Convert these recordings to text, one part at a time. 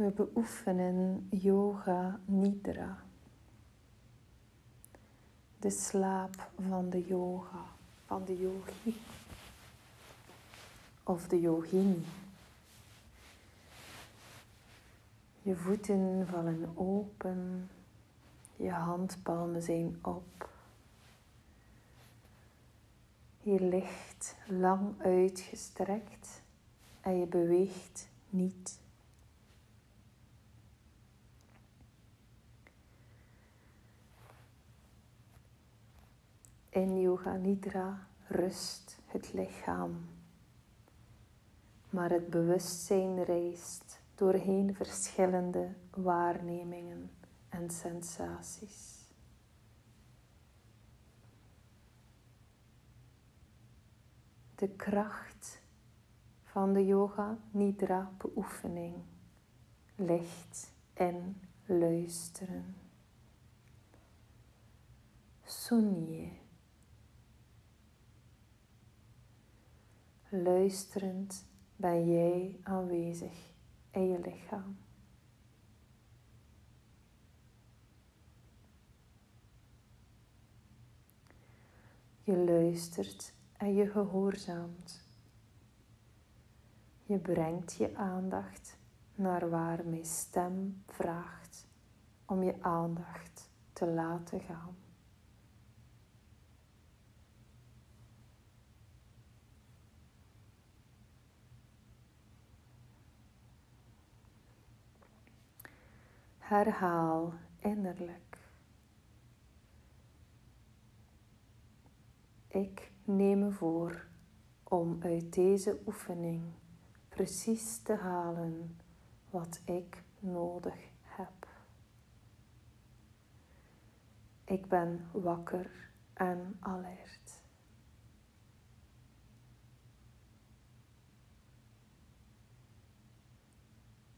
We beoefenen yoga nidra. De slaap van de yoga, van de yogi of de yogini. Je voeten vallen open, je handpalmen zijn op. Je ligt lang uitgestrekt en je beweegt niet. In Yoga Nidra rust het lichaam, maar het bewustzijn reist doorheen verschillende waarnemingen en sensaties. De kracht van de yoga nidra beoefening ligt in luisteren. Sunye. Luisterend ben jij aanwezig in je lichaam. Je luistert en je gehoorzaamt. Je brengt je aandacht naar waar mijn stem vraagt om je aandacht te laten gaan. Herhaal innerlijk. Ik neem me voor om uit deze oefening precies te halen wat ik nodig heb. Ik ben wakker en alert.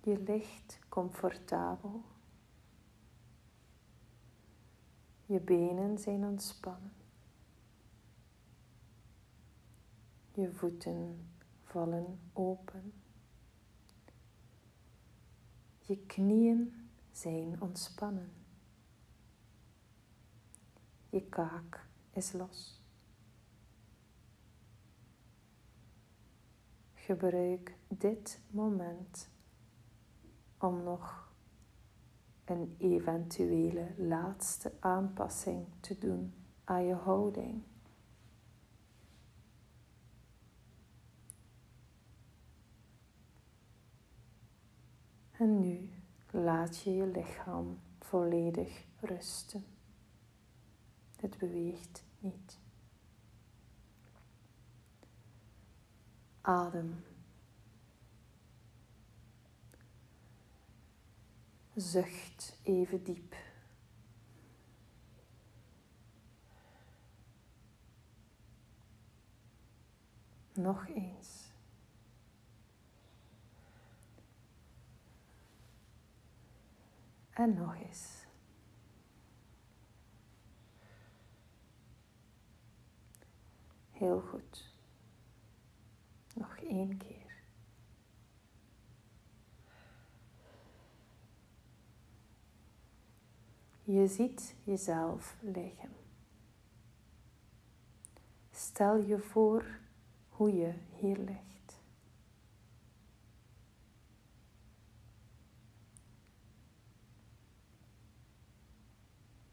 Je ligt comfortabel Je benen zijn ontspannen. Je voeten vallen open. Je knieën zijn ontspannen. Je kaak is los. Gebruik dit moment om nog een eventuele laatste aanpassing te doen aan je houding. En nu laat je je lichaam volledig rusten. Het beweegt niet. Adem. Zucht even diep. Nog eens. En nog eens. Heel goed. Nog één keer. Je ziet jezelf liggen. Stel je voor hoe je hier ligt.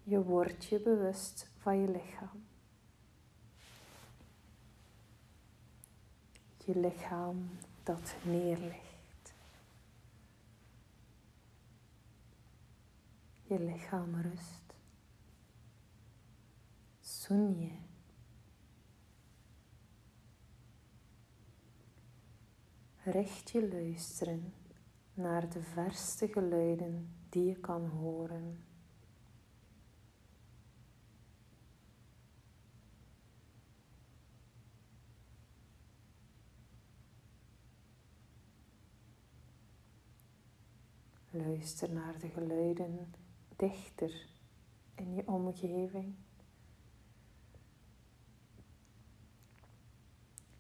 Je wordt je bewust van je lichaam. Je lichaam dat neerligt. Je lichaam rust. Sunye. Richt je luisteren naar de verste geluiden die je kan horen. Luister naar de geluiden dichter in je omgeving.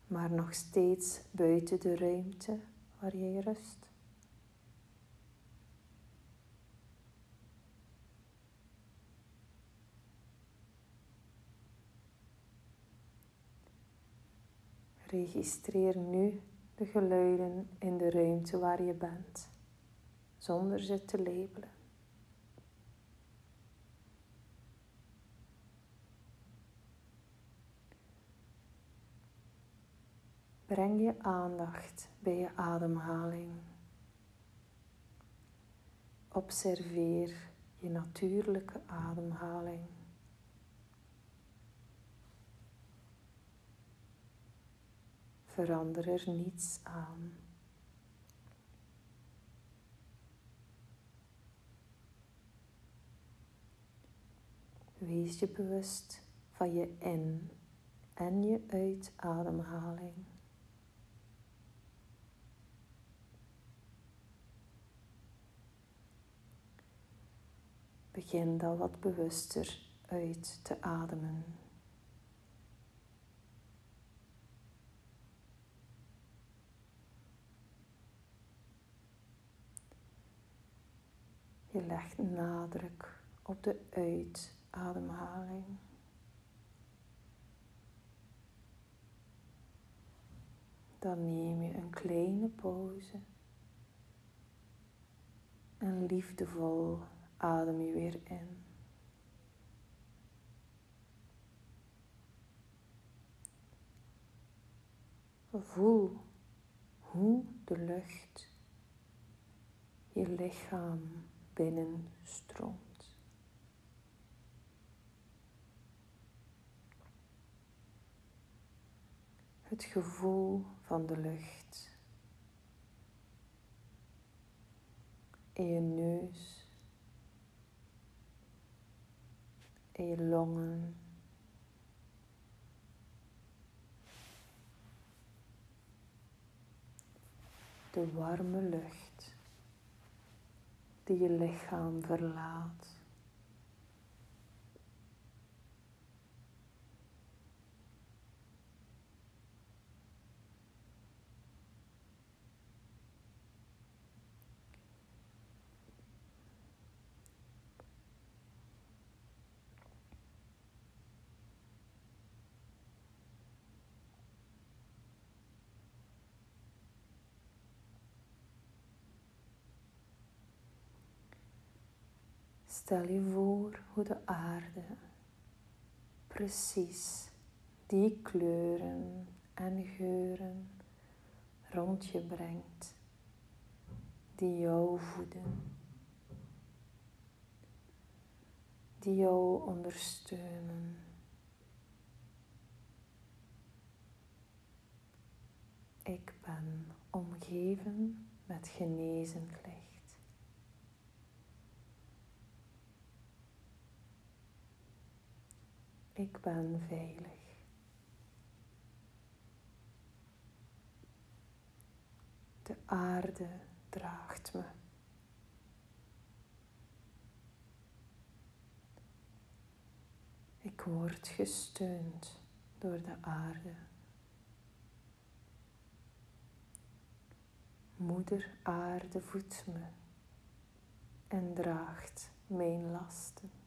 Maar nog steeds buiten de ruimte waar jij rust. Registreer nu de geluiden in de ruimte waar je bent, zonder ze te labelen. Breng je aandacht bij je ademhaling. Observeer je natuurlijke ademhaling. Verander er niets aan. Wees je bewust van je in- en je uitademhaling. Begin dan wat bewuster uit te ademen. Je legt nadruk op de uitademhaling. Dan neem je een kleine pauze en liefdevol adem je weer in. Voel hoe de lucht je lichaam binnenstroomt. Het gevoel van de lucht in je neus in je longen. De warme lucht die je lichaam verlaat. Stel je voor hoe de aarde precies die kleuren en geuren rond je brengt, die jou voeden, die jou ondersteunen. Ik ben omgeven met genezend licht. Ik ben veilig. De aarde draagt me. Ik word gesteund door de aarde. Moeder aarde voedt me en draagt mijn lasten.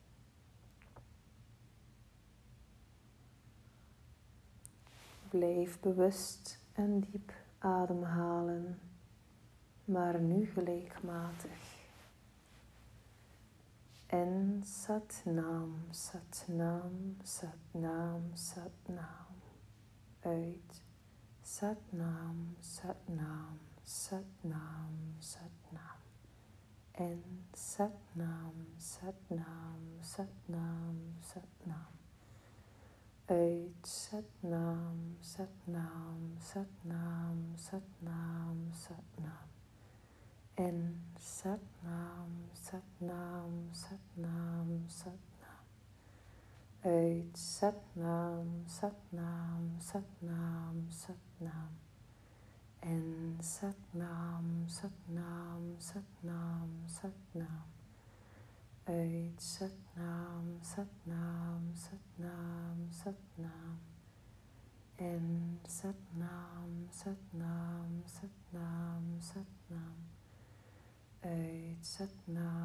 Blijf bewust en diep ademhalen, maar nu gelijkmatig. En Satnam, Satnam, Satnam, Satnam. Uit Satnam, Satnam, Satnam, Satnam. En Satnam, Satnam, Satnam, Satnam uit Satnam, Satnam, Satnam, Satnam, Satnam. En Satnam, Satnam, Satnam, Satnam. Uit Satnam, Satnam, Satnam, Satnam. En Satnam, Satnam, Satnam, Satnam uit Satnam, Satnam, Satnam, Satnam. En Satnam, Satnam, Satnam, Satnam. Uit Satnam,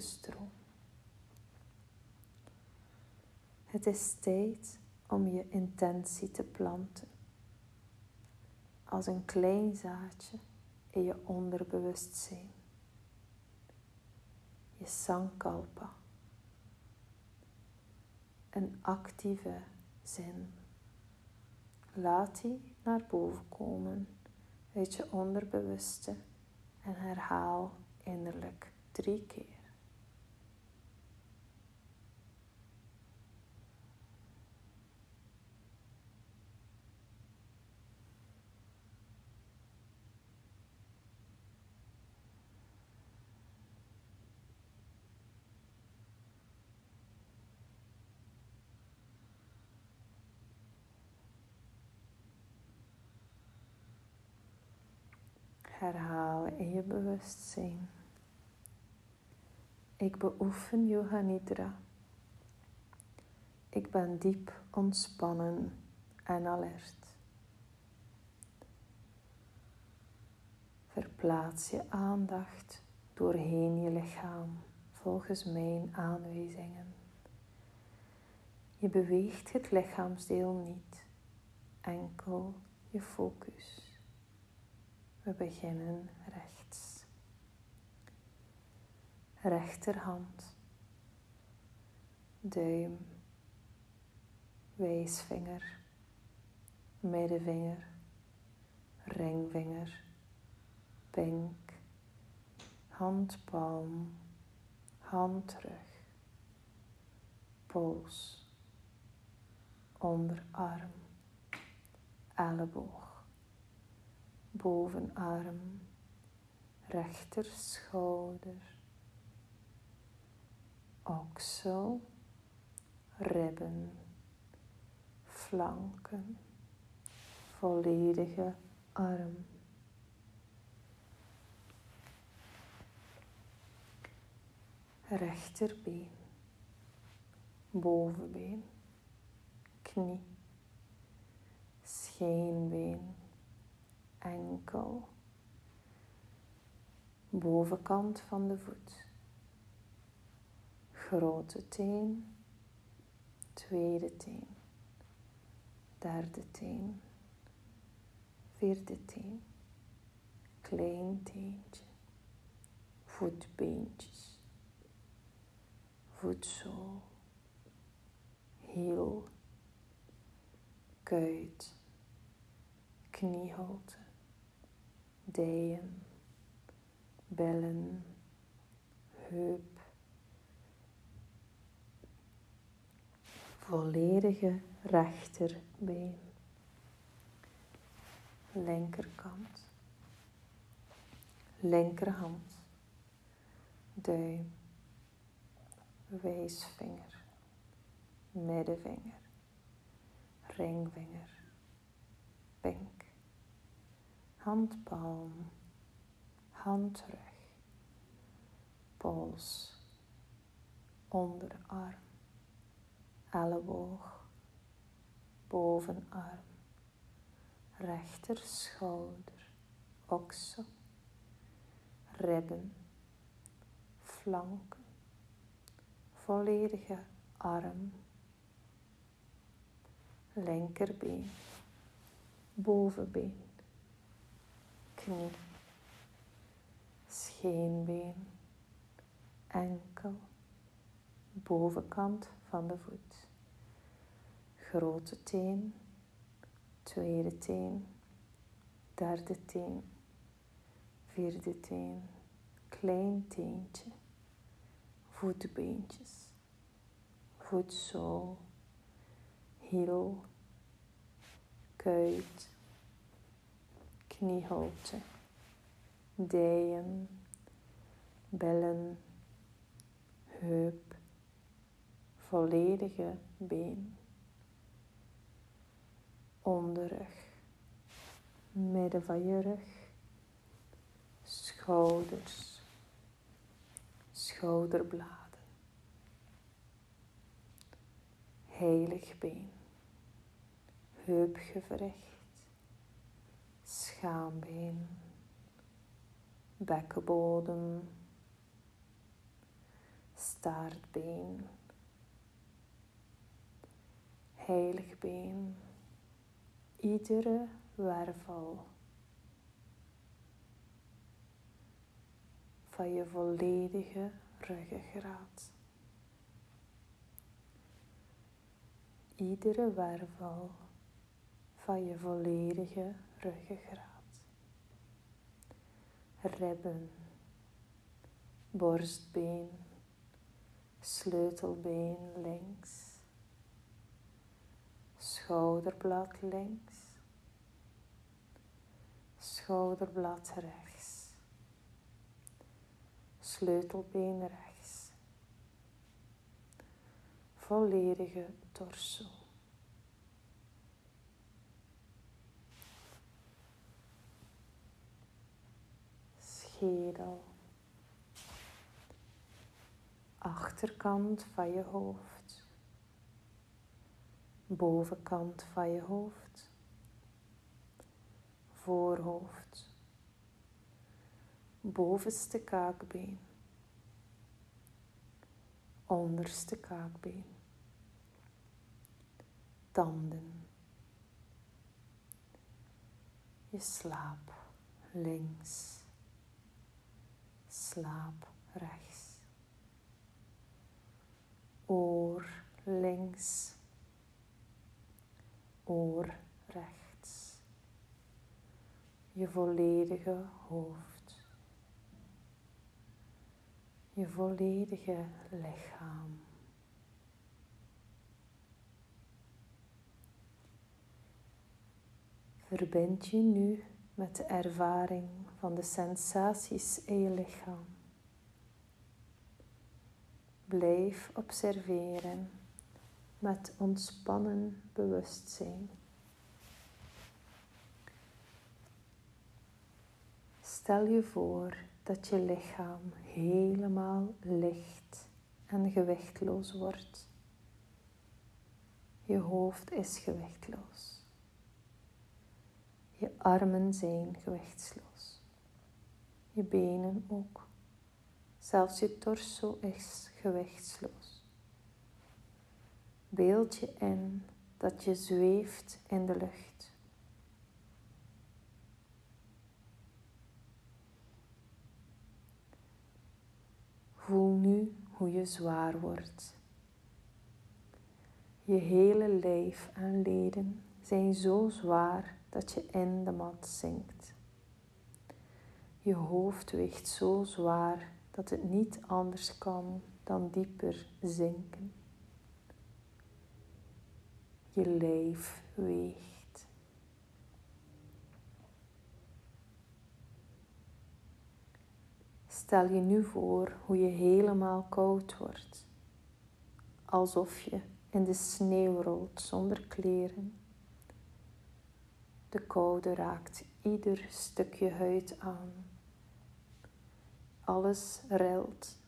stroom. Het is tijd om je intentie te planten als een klein zaadje in je onderbewustzijn. Je sankalpa. Een actieve zin. Laat die naar boven komen uit je onderbewuste en herhaal innerlijk drie keer. Herhalen in je bewustzijn. Ik beoefen Yoga Nidra. Ik ben diep ontspannen en alert. Verplaats je aandacht doorheen je lichaam volgens mijn aanwijzingen. Je beweegt het lichaamsdeel niet, enkel je focus. We beginnen rechts. Rechterhand, duim, wijsvinger, middenvinger, ringvinger, pink, handpalm, handrug, pols, onderarm, elleboog bovenarm, rechter schouder, oksel, ribben, flanken, volledige arm. Rechterbeen, bovenbeen, knie, scheenbeen enkel, bovenkant van de voet, grote teen, tweede teen, derde teen, vierde teen, klein teentje, voetbeentjes, voetzool, hiel, kuit, knieholte dijen, bellen, heup. Volledige rechterbeen. Linkerkant. Linkerhand. Duim. Wijsvinger. Middenvinger. Ringvinger. Pink handpalm, handrug, pols, onderarm, elleboog, bovenarm, rechter schouder, oksel, ribben, flanken, volledige arm, linkerbeen, bovenbeen knie, scheenbeen, enkel, bovenkant van de voet, grote teen, tweede teen, derde teen, vierde teen, klein teentje, voetbeentjes, voetzool, hiel, kuit, knieholte, dijen, bellen, heup, volledige been, onderrug, midden van je rug, schouders, schouderbladen. Heilig been, schaambeen, bekkenbodem, staartbeen, heilig been, iedere wervel van je volledige ruggengraat. Iedere wervel van je volledige ruggengraat. Ribben, borstbeen, sleutelbeen links, schouderblad links, schouderblad rechts, sleutelbeen rechts, volledige torso. Achterkant van je hoofd, bovenkant van je hoofd, voorhoofd, bovenste kaakbeen, onderste kaakbeen, tanden, je slaap. Links, slaap rechts, oor links, oor rechts, je volledige hoofd, je volledige lichaam. Verbind je nu met de ervaring van de sensaties in je lichaam. Blijf observeren met ontspannen bewustzijn. Stel je voor dat je lichaam helemaal licht en gewichtloos wordt. Je hoofd is gewichtloos. Je armen zijn gewichtsloos. Je benen ook. Zelfs je torso is gewichtsloos. Beeld je in dat je zweeft in de lucht. Voel nu hoe je zwaar wordt. Je hele lijf en leden zijn zo zwaar dat je in de mat zinkt. Je hoofd weegt zo zwaar dat het niet anders kan dan dieper zinken. Je lijf weegt. Stel je nu voor hoe je helemaal koud wordt, alsof je in de sneeuw rolt zonder kleren. De koude raakt ieder stukje huid aan. Alles rilt.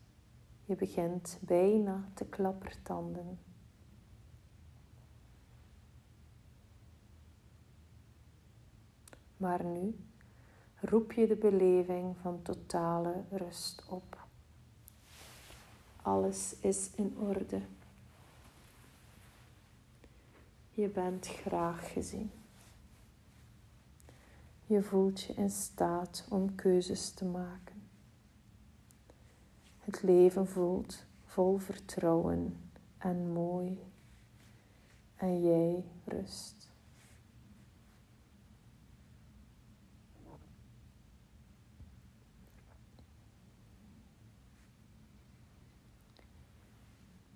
Je begint bijna te klappertanden. Maar nu roep je de beleving van totale rust op. Alles is in orde. Je bent graag gezien. Je voelt je in staat om keuzes te maken. Het leven voelt vol vertrouwen en mooi. En jij rust.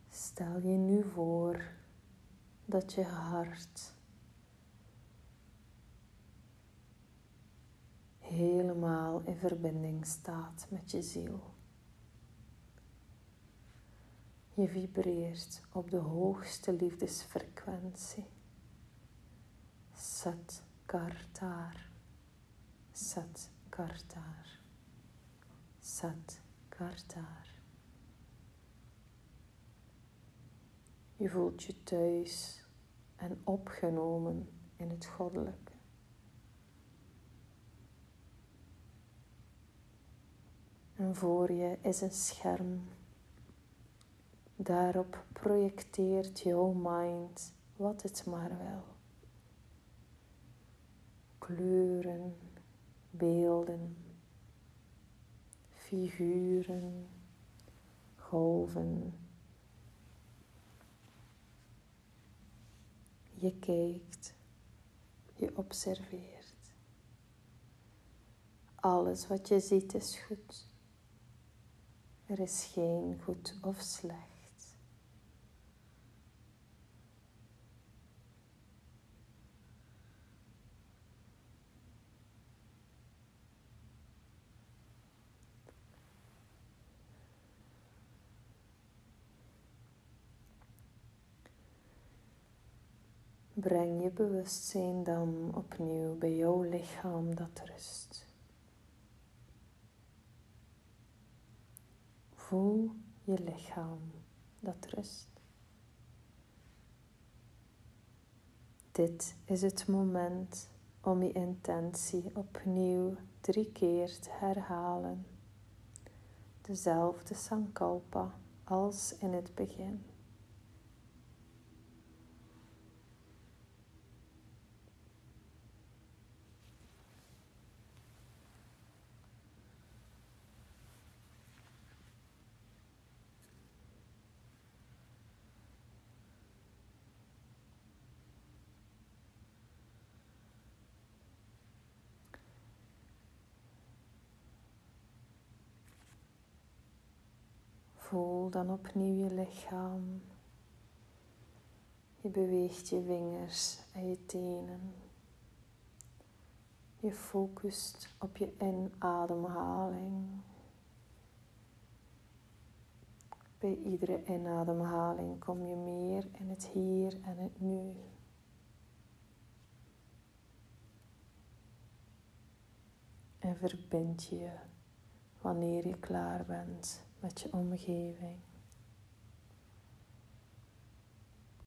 Stel je nu voor dat je hart helemaal in verbinding staat met je ziel. Je vibreert op de hoogste liefdesfrequentie. Sat Kartar. Sat Kartar. Sat Kartar. Je voelt je thuis en opgenomen in het goddelijke. En voor je is een scherm Daarop projecteert jouw mind wat het maar wil. Kleuren, beelden, figuren, golven. Je kijkt, je observeert. Alles wat je ziet is goed. Er is geen goed of slecht. Breng je bewustzijn dan opnieuw bij jouw lichaam dat rust. Voel je lichaam dat rust. Dit is het moment om je intentie opnieuw drie keer te herhalen. Dezelfde sankalpa als in het begin. Voel dan opnieuw je lichaam. Je beweegt je vingers en je tenen. Je focust op je inademhaling. Bij iedere inademhaling kom je meer in het hier en het nu. En verbind je wanneer je klaar bent met je omgeving.